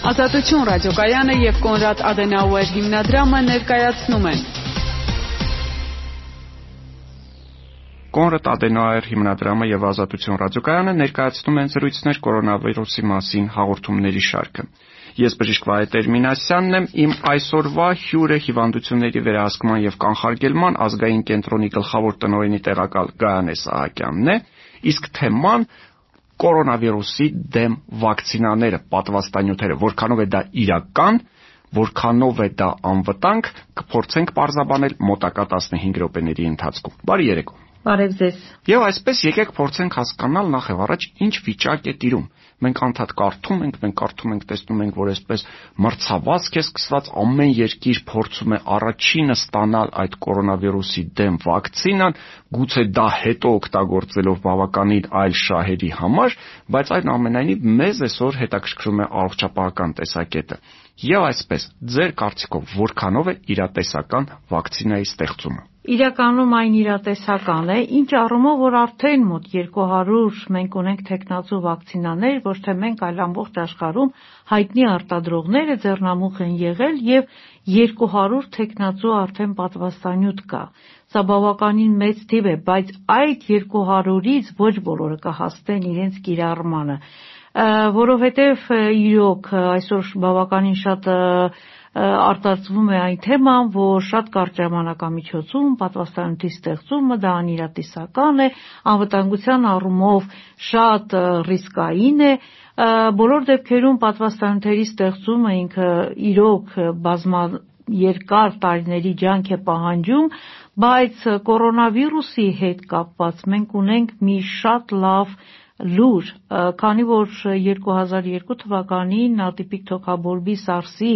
Ազատություն ռադիոկայանը եւ Կոնրադ Ադենաուեր հիմնադրամը ներկայացնում են Կոնրադ Ադենաուեր հիմնադրամը եւ Ազատություն ռադիոկայանը ներկայացնում են զրույցներ կորոնավիրուսի մասին հաղորդումների շարքը։ Ես բժիշկ Վահե Մինասյանն եմ, իմ այսօրվա հյուրը հիվանդությունների վերահսկման եւ կանխարգելման ազգային կենտրոնի գլխավոր տնօրենի տեղակալ Գայանե Սահակյանն է, իսկ թեման կորոնավիրուսի դեմ վակցինաները, պատվաստանյութերը, որքանով է դա իրական, որքանով է դա անվտանգ, կփորձենք parzabanել մոտակա 15 րոպեների ընթացքում։ Բարի երեկո։ Բարև ձեզ։ Եվ այսպես եկեք փորձենք հասկանալ նախ եւ առաջ ինչ վիճակ է տիրում։ Մենք անդադ կարդում ենք, մենք կարդում ենք, տեսնում ենք, որ այսպես մրցավազք է սկսված, ամեն երկիր փորձում է առաջինը ստանալ այդ կորոնավիրուսի դեմ վակցինան, գուցե դա հետո օգտագործելով բավականին այլ շահերի համար, բայց այնուամենայնիվ մեզ այսօր հետաքրքրում է առողջապահական տեսակետը։ Եվ այսպես, ձեր կարծիքով որքանով է իրատեսական վակցինայի ստեղծումը։ Իրականում այն իրատեսական է, ինչ առումով, որ արդեն մոտ 200 մենք ունենք թեկնածու վակցինաներ, ոչ թե մենք, այլ ամբողջ աշխարհում հայտնի արտադրողները ձեռնամուխ են եղել եւ 200 թեկնածու արդեն պատվաստանյութ կա։ Սա բավականին մեծ թիվ է, բայց այդ 200-ից ոչ բոլորը կհասնեն իրենց կիրառմանը, որովհետեւ իրոք այսօր բավականին շատ արտացվում է այն թեման, որ շատ կարճ ժամանակամիջոցում պատվաստանյութի ստեղծումը դա անիրատեսական է, անվտանգության առումով շատ ռիսկային է, բոլոր դեպքերում պատվաստանյութերի ստեղծումը ինքը իրոք բազմա երկար տարիների ջանք է պահանջում, բայց կորոնավիրուսի հետ կապված մենք ունենք մի շատ լավ լուր, քանի որ 2002 թվականին ատիպիկ թոքաբորբի SARS-ի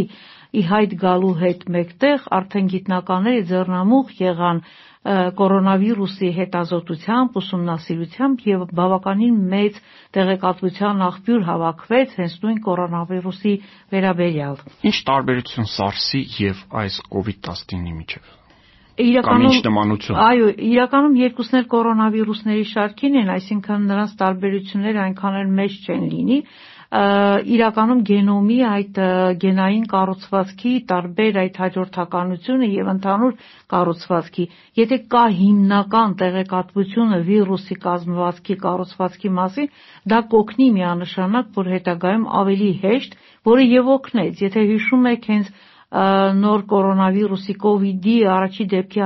ի հայտ գալու հետ մեկտեղ արդեն գիտնականները ձեռնամուխ եղան կորոնավիրուսի հետազոտությամբ, ուսումնասիրությամբ եւ բավականին մեծ տեղեկատվության աղբյուր հավաքվեց հենց նույն կորոնավիրուսի վերաբերյալ։ Ինչ տարբերություն SARS-ի եւ այս COVID-19-ի միջեւ։ Իրականում ինչ նմանություն։ Այո, իրականում երկուսն էլ կորոնավիրուսների շարքին են, այսինքն նրանց տարբերությունները այնքան էլ մեծ չեն լինի, իրականում գենոմի այդ գենային կառուցվածքի տարբեր այդ հաջորդականությունը եւ ընդհանուր կառուցվածքի եթե կա հիմնական տեղեկատվությունը վիրուսի կազմվածքի կառուցվածքի մասին դա կօգնի միանշանակ որ հետագայում ավելի հեշտ որը եւ օգնեց եթե հիշում եք հենց նոր կորոնավիրուսի COVID-ի առաջին դեպքի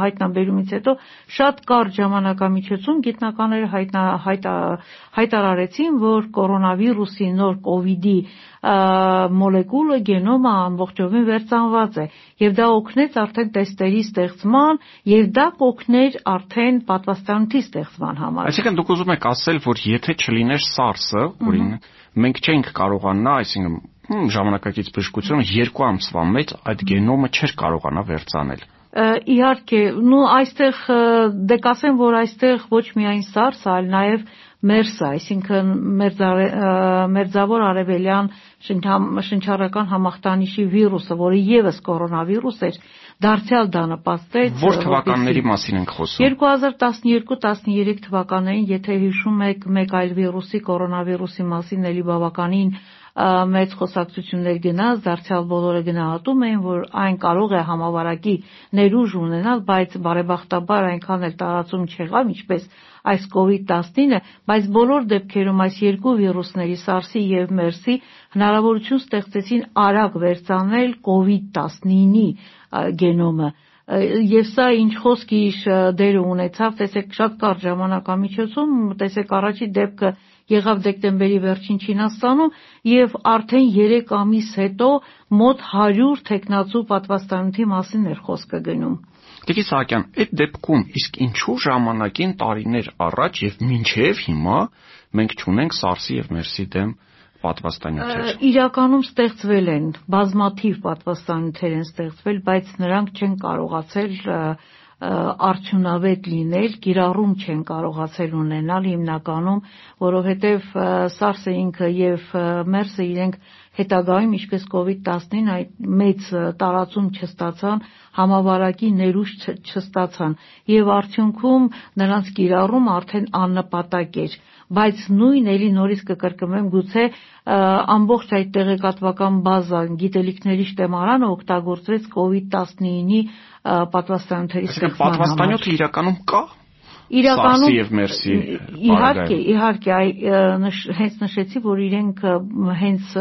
հայտնաբերումից հետո շատ կարճ ժամանակամիջոցում գիտնականները հայտարարեցին, որ կորոնավիրուսի նոր COVID-ի մոլեկուլը գենոմը ամբողջովին վերծանված է և դա օգնեց արդեն թեստերի ստեղծման և դա կօգներ արդեն պատվաստանյութի ստեղծման համար։ Այսինքն դուք ուզում եք ասել, որ եթե չլիներ SARS-ը, օրինակ, մենք չէինք կարողանա, այսինքն ժամանակակից բժշկությունը երկու ամսվա մեջ այդ գենոմը չէր կարողանա վերցանել իհարկե, նու այստեղ դե կասեմ, որ այստեղ ոչ միայն SARS, այլ նաև MERS-ը, այսինքն մերձավոր արևելյան շնչառական համախտանիշի վիրուսը, որը եւս կորոնավիրուս էր, դարձյալ դա նպաստեց Որ թվականների մասին ենք խոսում 2012-13 թվականներին, եթե հիշում եք, մեկ այլ վիրուսի, կորոնավիրուսի մասին էլի բավականին մեծ խոսակցություններ գնաց, դարձյալ բոլորը գնահատում էին, որ այն կարող է համավարակի ներուժ ունենալ, բայց բարեբախտաբար այնքան էլ տարածում չեղավ, ինչպես այս COVID-19-ը, բայց բոլոր դեպքերում այս երկու վիրուսների SARS-ի եւ MERS-ի հնարավորություն ստեղծեցին արագ վերցանել COVID-19-ի գենոմը եւ սա ինչ խոսքի դեր ունեցավ, տեսեք շատ կարճ ժամանակամիջոցում, տեսեք առաջի դեպքը եղավ դեկտեմբերի վերջին Չինաստանում եւ արդեն 3 ամիս հետո մոտ 100 տեխնացու պատվաստանյութի մասին էր խոսքը գնում։ Տիկի Սահակյան, այդ դեպքում իսկ ինչու ժամանակին տարիներ առաջ եւ մինչեւ հիմա մենք ճունենք SARS-ի եւ MERS-ի դեմ պատվաստանյութեր։ Իրականում ստեղծվել են բազմաթիվ պատվաստանյութեր են ստեղծվել, բայց նրանք չեն կարողացել արդյունավետ լինել, գիրառում չեն կարողացել ունենալ հիմնականում, որովհետև SARS-ը ինքը եւ MERS-ը իրենք հետագայում ինչպես COVID-19 այդ մեծ տարածում չստացան, համավարակի ներուժ չստացան եւ արդյունքում նրանց կիրառումը արդեն աննպատակ էր բայց նույն էլի նորից կկրկնեմ գուցե ամբողջ այդ տեղեկատվական բազան գիտելիքների շտեմարանը օգտագործվեց COVID-19-ի պատվաստանյութերի ստեղծման համար։ Այսինքն պատվաստանյութը իրականում կա իրականում Սարսի եւ Մերսի իհարկե իհարկե հենց նշեցի որ իրենք հենց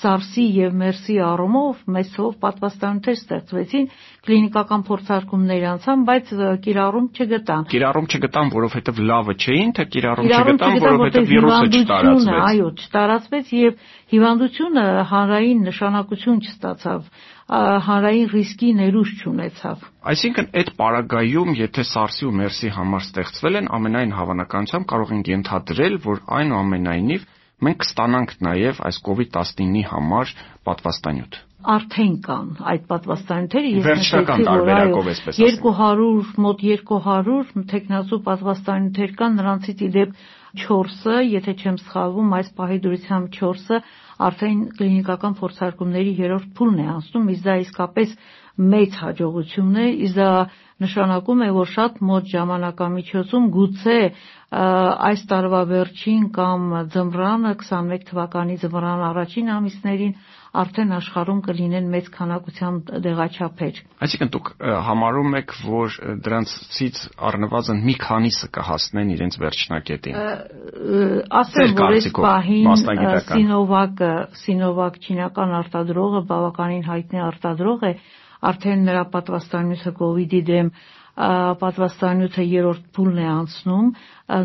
Սարսի եւ Մերսի առումով մեծ թվով պատվաստաններ ստեղծվեցին կլինիկական փորձարկումներ անցան բայց կիրառում չգտան կիրառում չգտան որովհետեւ լավը չէին թե կիրառում չգտան որովհետեւ վիրուսը չտարածվեց այո չտարածվեց եւ հիվանդությունը հանրային նշանակություն չստացավ հանրային ռիսկի ներուժ չունեցավ։ Այսինքն այդ պարագայում, եթե SARS-ի ու MERS-ի համար ստեղծվել են, ամենայն հավանականությամբ կարող ենք ենթադրել, որ այնուամենայնիվ մենք կստանանք նաև այս COVID-19-ի համար պատվաստանյութ արդեն կան այդ պատվաստանյութերը ես նշեցի որ այո 200 մոտ 200 տեխնազու պատվաստանյութեր կան նրանցից իդեպ 4-ը, եթե չեմ սխալվում, այս պահի դուրսությամբ 4-ը արդեն կլինիկական փորձարկումների երրորդ փուլն է անցնում, իսկ դա իսկապես մեծ հաջողություն է, իսկ դա նշանակում է, որ շատ մոտ ժամանակամիջոցում գուցե այս տարվա վերջին կամ ձմռանը 21 թվականի ձմռան առաջին ամիսներին արդեն աշխարհում կլինեն մեծ քանակությամբ դեղաչափեր։ Այսինքն դուք համարում եք, որ դրանցից առնվազն մի քանիսը կհասնեն իրենց վերջնակետին։ Ասեմ, որ այս պահին Սինովակը, Սինովակ չինական արտադրողը բավականին հայտնի արտադրող է, արդեն նրա պատվաստանյութը կ ូវ իդի դեմ պատվաստանյութը երրորդ փուլն է անցնում,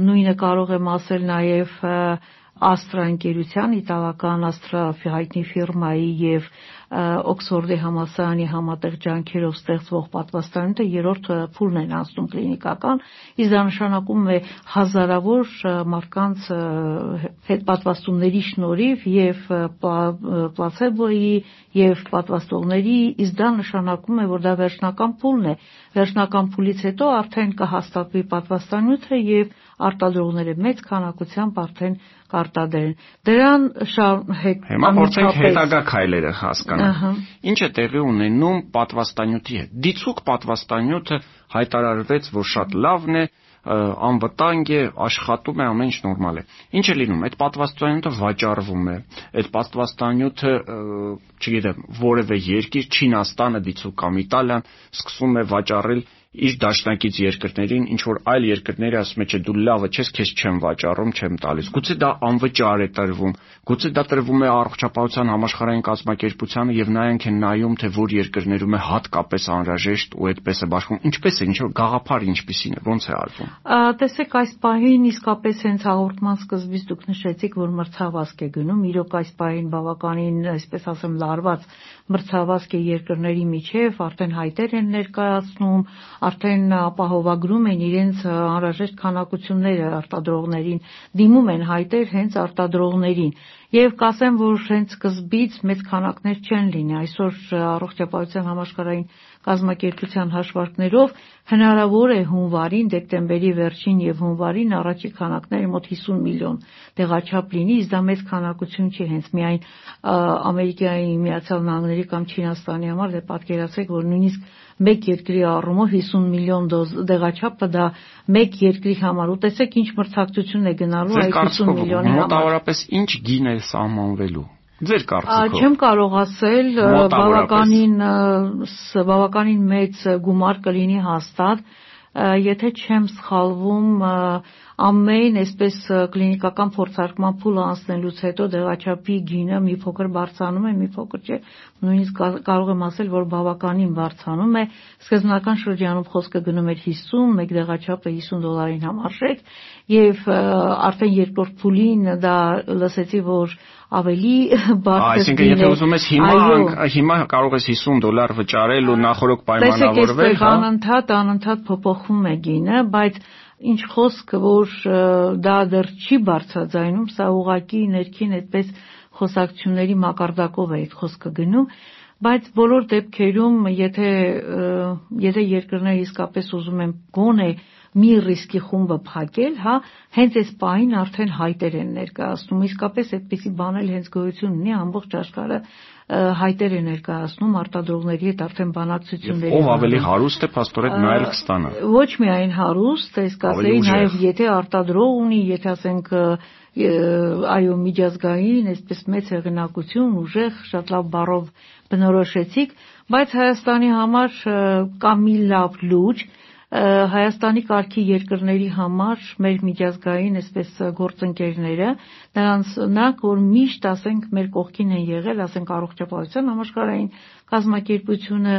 նույնը կարող եմ ասել նաև Astra ընկերության իտալական Astra հայտնի ֆիրմայի եւ Օքսֆորդի համալսարանի համատեղ ջանքերով ստեղծվող պատվաստանյութը երրորդ փուլն են անցնում կլինիկական, իսկ դա նշանակում է հազարավոր մարդկանց հետ պատվաստումների շնորհիվ եւ պլացեբոյի եւ պատվաստողների, իսկ դա նշանակում է, որ դա վերջնական փուլն է։ Վերջնական փուլից հետո արդեն կհաստատվի պատվաստանյութը եւ արտադրողները մեծ քանակությամբ արդեն կարտադրեն։ Դրան հետ Հիմա փորձենք հետագա քայլերը հասկանալ։ Ինչ է տեղի ունենում պատվաստանյութի հետ։ Դիցուկ պատվաստանյութը հայտարարվեց, որ շատ լավն է, անվտանգ է, աշխատում է, ամեն ինչ նորմալ է։ Ինչ է լինում, այդ պատվաստանյութը վաճառվում է։ Այդ պատվաստանյութը, չգիտեմ, որևէ երկիր, Չինաստանը դիցուկ կամ Իտալիան սկսում է վաճառել իր դաշնակից երկրներին, ինչ որ այլ երկրները ասում է, չէ, դու լավը չես, քեզ չեմ վաճառում, չեմ տալիս։ Գուցե դա անվճար է տրվում, գուցե դա տրվում է առողջապահության համաշխարհային կազմակերպությանը եւ նրանք են նայում, թե որ երկրներում է հատկապես անհրաժեշտ ու այդպես է բաշխում։ Ինչպես է, ինչ որ գաղափար ինչպիսին է, ո՞նց է արվում։ Տեսեք, այս պահին իսկապես հենց հաղորդման սկզբից դուք նշեցիք, որ մրցավազք է գնում, իրոք այս պահին բավականին, այսպես ասեմ, լարված մրցավազք է երկրների միջև, արդեն հայտեր են ներկայացնում, արդեն ապահովագրում են իրենց անհրաժեշտ քանակությունները արտադրողներին, դիմում են հայտեր հենց արտադրողներին։ Եվ կասեմ, որ հենց սկզբից մեծ քանակներ չեն լինի։ Այսօր առողջապահության համաշխարհային կազմակերպության հաշվարկներով հնարավոր է հունվարին, դեկտեմբերի վերջին եւ հունվարին առաջի քանակները մոտ 50 միլիոն տեղաչափ լինի, իսկ դա մեծ քանակություն չի հենց միայն Ամերիկայի Միացյալ Նահանգների կամ Չինաստանի համար, դե պատկերացրեք, որ նույնիսկ մեկ երկրի առումով 50 միլիոն դոզ դեղաչափը դա մեկ երկրի համար ու տեսեք ինչ մրցակցություն է գնալու այդ 50 միլիոնի համար։ Մոտավորապես ինչ գին է սահմանվելու։ Ձեր կարծիքով։ Չեմ կարող ասել, բավականին բավականին մեծ գումար կլինի հաստատ, եթե չեմ սխալվում, ամեն այսպես կլինիկական փորձարկման փուլը անցնելուց հետո դեղաչափի գինը մի փոքր բարձրանում է, մի փոքր չէ, նույնիսկ կարող եմ ասել, որ բավականին բարձրանում է։ Սկզբնական շրջանում խոսքը գնում էր 50, մեկ դեղաչափը 50 դոլարին համարժեք, եւ արդեն երկրորդ փուլին դա լսեցի, որ ավելի բարձր Այսինքն եթե ուզում ես հիմա հիմա կարող ես 50 դոլար վճարել ու նախորդ պայմանավորվել, հա։ Անընդհատ անընդհատ փոփոխվում է գինը, բայց ինչ խոսքը, որ դա դեռ չի բարձրաձայնում, սա ուղակի ներքին այդպես խոսակցությունների մակարդակով է այդ խոսքը գնում, բայց բոլոր դեպքերում, եթե եթե երկրները իսկապես ուզում են գոնե մի ռիսկի խումբը փակել, հա, հենց այս պահին արդեն հայտեր են ներկայացնում։ Իսկապես այդպիսի բան էլ հենց գոյություն ունի ամբողջ աշխարհը հայտեր է ներկայացնում արտադրողների հետ արդեն բանակցությունների։ Ով ավելի հարուստ է, փաստորեն նա էլ կստանա։ Ոչ միայն հարուստ, այս կասեի նաև եթե արտադրող ունի, եթե ասենք այո միջազգային, այսպես մեծ հեղինակություն, ուժեղ, շատ լավ բառով բնորոշեցիք, բայց Հայաստանի համար կա մի լավ լուր, Հայաստանի կարգի երկրների համար մեր միջազգային այսպես գործընկերները նրանց նրանք որ միշտ ասենք մեր կողքին են եղել ասենք առողջապահության համաշխարհային կազմակերպությունը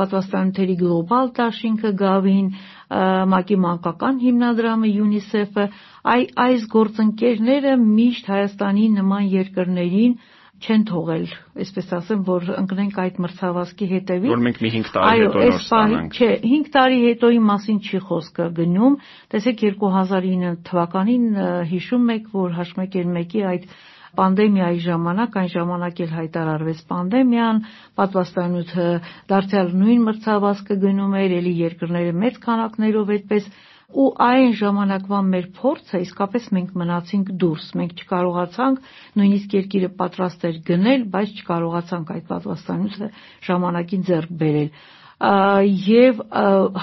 պատվաստանյութերի գլոբալ դաշինքը գավին ՄԱԿ-ի մանկական հիմնադրամը ՅՈՒՆԻՍԵՖ-ը այ այս գործընկերները միշտ Հայաստանի նման երկրներին չեն թողել, այսպես ասեմ, որ ընկնենք այդ մրցավազքի հետևից։ Որ մենք մի 5 տարի հետո նոր ստանանք։ Չէ, 5 տարի հետոյի մասին չի խոսքը գնում։ Տեսեք 2009 թվականին հիշում եք, որ H1N1-ի այդ պանդեմիայի ժամանակ, այն ժամանակ էլ հայտարարվեց պանդեմիան, պատվաստանյութը դարձյալ նույն մրցավազքը գնում էր, ելի երկրները մեծ քանակներով այդպես ու այն ժամանակվա մեր փորձը իսկապես մենք մնացինք դուրս մենք չկարողացանք նույնիսկ երկիրը պատրաստ էր գնել բայց չկարողացանք այդ պատվաստանյութը ժամանակին ձեռք բերել եւ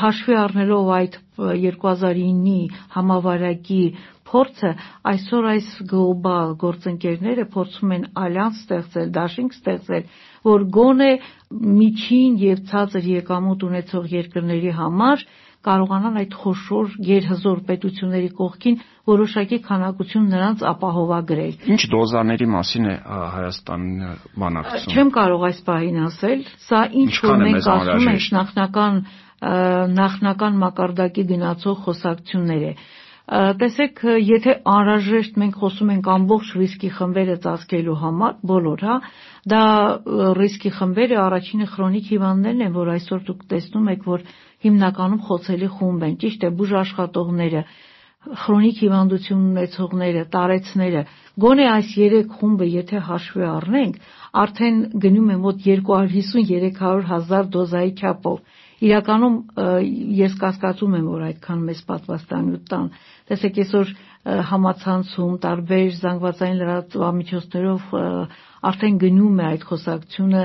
հաշվի առնելով այդ 2009-ի համավարակի փորձը այսօր այս գլոբալ գործընկերները փորձում են ալյանս ստեղծել, դաշինք ստեղծել, որ գոնե միջին եւ ցածր եկամուտ ունեցող երկրների համար կարողանան այդ խոշոր գերհզոր պետությունների կողքին որոշակի քանակություն նրանց ապահովագրել։ Ինչ դոզաների մասին է Հայաստանը բանակցում։ Չեմ կարող այս պահին ասել, սա ինչ որ մենք ասում ենք նախնական նախնական մակարդակի գնացող խոսակցություններ է տեսեք, եթե անհրաժեշտ մենք խոսում ենք ամբողջ ռիսկի խմբերը ծածկելու համար, բոլոր, հա, դա ռիսկի խմբերը առաջինը քրոնիկ հիվանդներն են, որ այսօր դուք տեսնում եք, որ հիմնականում խոցելի խումբ են, ճիշտ է, բուժաշխատողները, քրոնիկ հիվանդություն ունեցողները, տարեցները, գոնե այս 3 խումբը եթե հաշվի առնենք, արդեն գնում է մոտ 250-300 հազար դոզայի չափով։ Իրականում ես կասկածում եմ, որ այդքան մեծ պատվաստանյութ տան։ Տեսեք, այսօր համացանցում տարբեր զանգվածային լրատվամիջոցներով արդեն գնում է այդ խոսակցությունը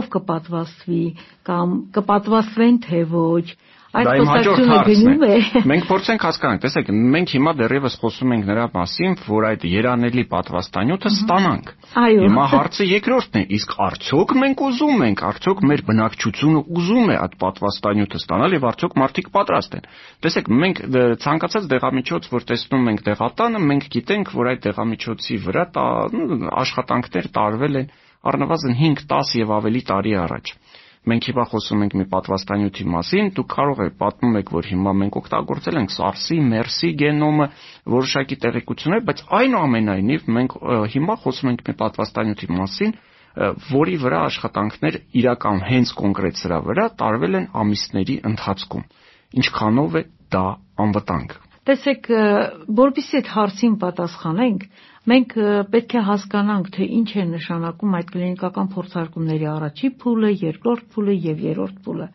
ով կպատվաստվի կամ կպատվաստվեն թե ոչ Այդ խոսակցությունը գնում է։ Մենք փորձենք հասկանանք, տեսեք, մենք հիմա դեռևս խոսում ենք նրա մասին, որ այդ երանելի պատվաստանյութը ստանանք։ Այո։ Հիմա հարցը երկրորդն է, իսկ արդյոք մենք ուզում ենք, արդյոք մեր բնակչությունը ուզում է այդ պատվաստանյութը ստանալ եւ արդյոք մարդիկ պատրաստ են։ Տեսեք, մենք ցանկացած դեղամիջոց, որ տեսնում ենք դեղատանը, մենք գիտենք, որ այդ դեղամիջոցի վրա աշխատանքներ տարվել են առնվազն 5, 10 եւ ավելի տարի առաջ մենք հիմա խոսում ենք մի պատվաստանյութի մասին, դուք կարող եք պատմում եք, որ հիմա մենք օգտագործել ենք SARS-ի, MERS-ի գենոմը, որոշակի տեղեկություններ, բայց այնուամենայնիվ մենք հիմա խոսում ենք մի պատվաստանյութի մասին, որի վրա աշխատանքներ իրական հենց կոնկրետ սրա վրա տարվել են ամիսների ընթացքում։ Ինչքանով է դա անվտանգ։ Տեսեք, որբիսի այդ հարցին պատասխանենք, մենք պետք է հասկանանք, թե ինչ է նշանակում այդ կլինիկական փորձարկումների առաջի փուլը, երկրորդ փուլը եւ երրորդ փուլը։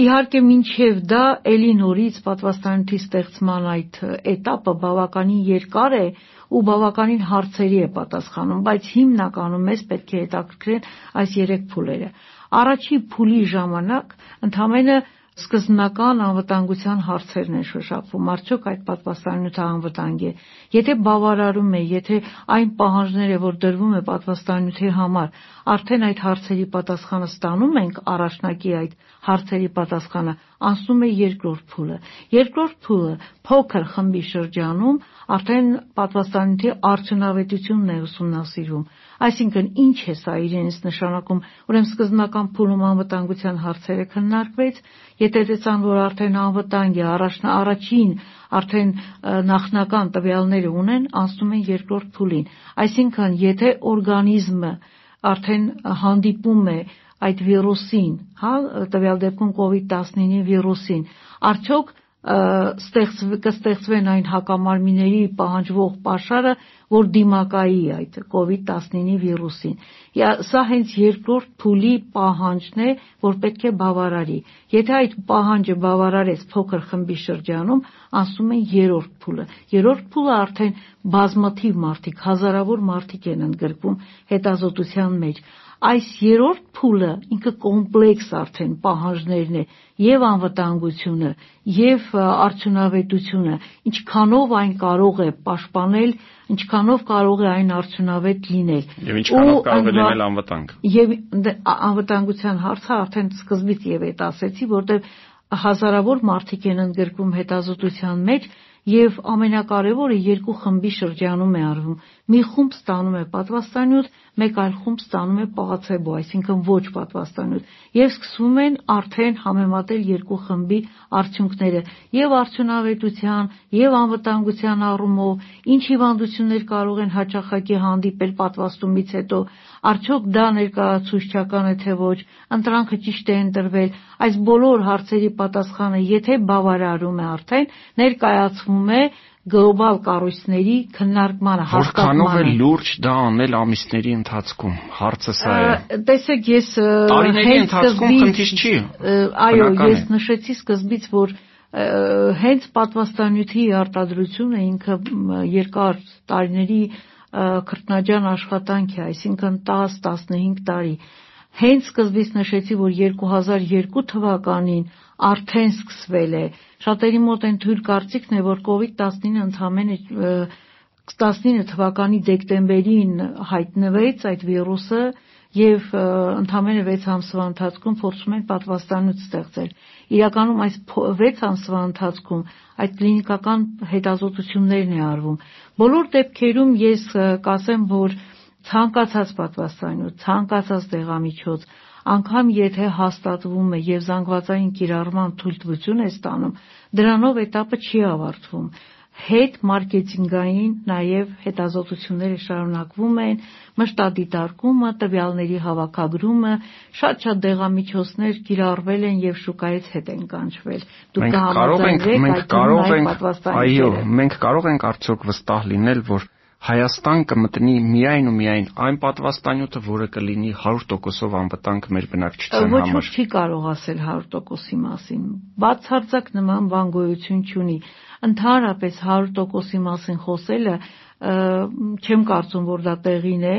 Իհարկե, մինչև դա ելի նորից պատվաստանյութի ստեղծման այդ этаպը բավականին երկար է ու բավականին հարցերի է պատասխանում, բայց հիմնականում մեզ պետք է հետաքրքրեն այս երեք փուլերը։ Առաջի փուլի ժամանակ ընդհանրապես սկզբնական անվտանգության հարցերն են շոշափվում, արդյոք այդ պատվաստանյութը անվտանգ է։ Եթե բավարարում է, եթե այն պահանջները, որ դրվում է պատվաստանյութի համար, արդեն այդ հարցերի պատասխանը ստանում ենք, առաջնակի այդ հարցերի պատասխանը անցնում է երկրորդ փուլը։ Երկրորդ փուլը փոքր խմբի շրջանում արդեն պատվաստանյութի արդյունավետությունն է ուսումնասիրում Այսինքն ինչ է սա իրենից նշանակում։ Ուրեմն սկզբնական փուլում անվտանգության հարցերը քննարկվեց, եթե տեսան, որ արդեն անվտանգ է, առաջին արդեն նախնական տվյալները ունեն, անցնում են երկրորդ փուլին։ Այսինքն, եթե օրգանիզմը արդեն հանդիպում է այդ վիրուսին, հա, տվյալ դեպքում COVID-19-ի վիրուսին, արդյոք կստեղծվեն այն հակամարմինների պահանջվող pašարը, որ դիմակայի այդ COVID-19 վիրուսին։ Սա հենց երկրորդ փուլի պահանջն է, որ պետք է բավարարի։ Եթե այդ պահանջը բավարարեց փոքր խմբի շրջանում, ասում են երրորդ փուլը։ Երրորդ փուլը արդեն բազմաթիվ մարդիկ, հազարավոր մարդիկ են ընդգրկում հետազոտության մեջ այս երրորդ փուլը ինքը կոմպլեքս արդեն պահանջներն է եւ անվտանգությունը եւ արդյունավետությունը ինչքանով այն կարող է պաշտպանել ինչքանով կարող է այն արդյունավետ լինել եւ ինչքանով կարող է լինել անվտանգ եւ անվտանգության հարցը արդեն սկզբից եւ այդ ասեցի որտեղ հազարավոր մարդիկ են ընդգրկում հետազոտության մեջ եւ ամենակարևորը երկու խմբի շրջանում է արվում մի խումբ ստանում է պատվաստանյութ մեկ այլ խումբ ստանում է պլացեբո, այսինքն ոչ պատվաստանյութ, եւ սկսվում են արդեն համեմատել երկու խմբի արդյունքները եւ արդյունավետության եւ անվտանգության առումով, ինչ հիվանդություններ կարող են հաճախակի հանդիպել պատվաստումից հետո, արդյոք դա ներկայացուցչական է թե ոչ, ընտրանքը ճիշտ է ընտրվել, այս բոլոր հարցերի պատասխանը եթե բավարարում է արդեն ներկայացվում է գլոբալ կառույցների քննարկմանը հաստատմանը։ Որքանով է լուրջ դա անել ամիսների ընթացքում։ Հարցը սա է։ Տեսեք, ես տարիների ընթացքում խնդիր չի։ Այո, ես նշեցի սկզբից, որ հենց պատվաստանյութի արտադրությունը ինքը երկար տարիների քրտնաջան աշխատանք է, այսինքն 10-15 տարի։ Հենց սկզբից նշեցի, որ 2002 թվականին արդեն սկսվել է Շատերի մոտ այն թույլ կարծիքն է, որ COVID-19 ընդամենը 19 թվականի դեկտեմբերին հայտնվեց այդ վիրուսը եւ ընդամենը 6 ամսվա ընթացքում փորձում են պատվաստանյութ ստեղծել։ Իրականում այս 6 ամսվա ընթացքում այդ կլինիկական հետազոտություններն է արվում։ Բոլոր դեպքերում ես կասեմ, որ ցանկացած պատվաստանյութ, ցանկացած դեղամիջոց, անգամ եթե հաստատվում է եւ զանգվածային կիրառման թույլտվություն է ստանում, դրանով этаպը չի ավարտվում։ Հետ մարքեթինգային նաև հետազոտությունները շարունակվում են, մշտադիտարկումը, տվյալների հավաքագրումը, շատ-շատ դեղամիջոցներ կիրառվել են եւ շուկայից հետ են կանչվել։ Դուք կհամաձայնեք, մենք կարող ենք, այո, մենք կարող ենք արդյոք վստահ լինել, որ Հայաստան կմտնի միայն ու միայն այն պատվաստանյութը, որը կլինի 100%-ով անվտանգ մեր բնակչության համար։ Ոչ ոք չի կարող ասել 100%-ի մասին։ Բացարձակ նման բան գոյություն չունի։ Ընդհանրապես 100%-ի մասին խոսելը չեմ կարծում, որ դա տեղին է,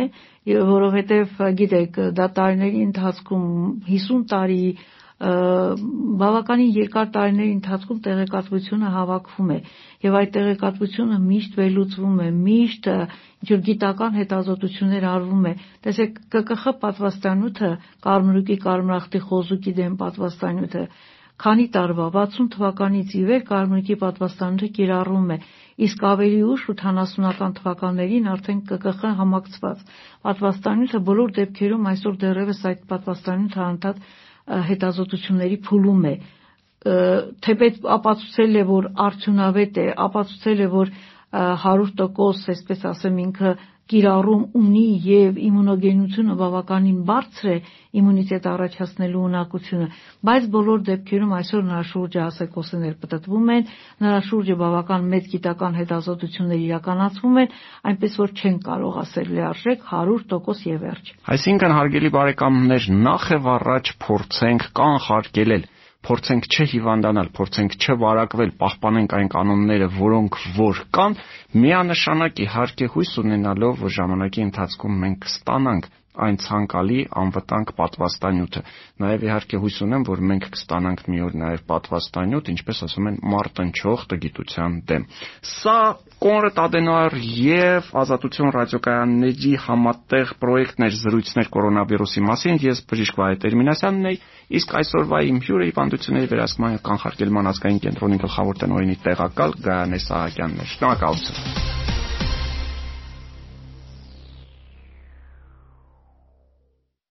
որովհետև գիտեք, դա տարիների ընթացքում 50 տարի բավականին երկար տարիների ընթացքում տեղեկատվությունը հավաքվում է եւ այդ տեղեկատվությունը միշտ վերլուծվում է, միշտ ինչ որ գիտական հետազոտություններ արվում է։ Տեսեք, ԿԿԽ պատվաստանյութը կարմրուկի կարմրախտի խոզուկի դեմ պատվաստանյութը քանի տարվա 60 թվականից ի վեր կարմրուկի պատվաստանյութը կիրառվում է իսկ ավելի ուշ 80-ական թվականներին արդեն ԿԿԽ համակցված պատվաստանյութը բոլոր դեպքերում այսօր դեռևս այդ պատվաստանյութը անդադ հետազոտությունների փուլում է թեպետ ապացուցել է որ արդյունավետ է ապացուցել է որ 100% այսպես ասեմ ինքը կիրառում ունի եւ իմունոգենությունը բավականին բարձր է իմունիտետ առաջացնելու ունակությունը, բայց բոլոր դեպքերում այսօր նրա շուրջը ասեկոսներ պատտվում են, նրա շուրջը բավական մեծ գիտական հետազոտություններ իրականացվում են, այնպես որ չեն կարող ասել լիարժեք 100% եւ վերջ։ Այսինքն հարգելի բարեկամներ, նախ եւ առաջ փորձենք կանխարգելել փորձենք չհիվանդանալ, փորձենք չվարակվել, պահպանենք այն կանոնները, որոնք որ կան, միանշանակ իհարկե հույս ունենալով, որ ժամանակի ընթացքում մենք կստանանք այն ցանկալի անվտանգ պատվաստանյութը։ Նաև իհարկե հույս ունեմ, որ մենք կստանանք մի օր նաև պատվաստանյութ, ինչպես ասում են, մարտնչող տգիտության դեմ։ Սա Կոնրադ Ադենոյար եւ Ազատություն ռադիոկայանների համատեղ պրոյեկտներ զրույցներ կորոնավիրուսի մասին։ Ես բժիշկ Վահե Տերմինասյանն եմ, իսկ այսօրվա իմ հյուրը հիվանդությունների վերահսկման եւ կանխարգելման ազգային կենտրոնի գլխավոր տնօրենի տեղակալ Գայանե Սահակյանն է։ Շնորհակալություն։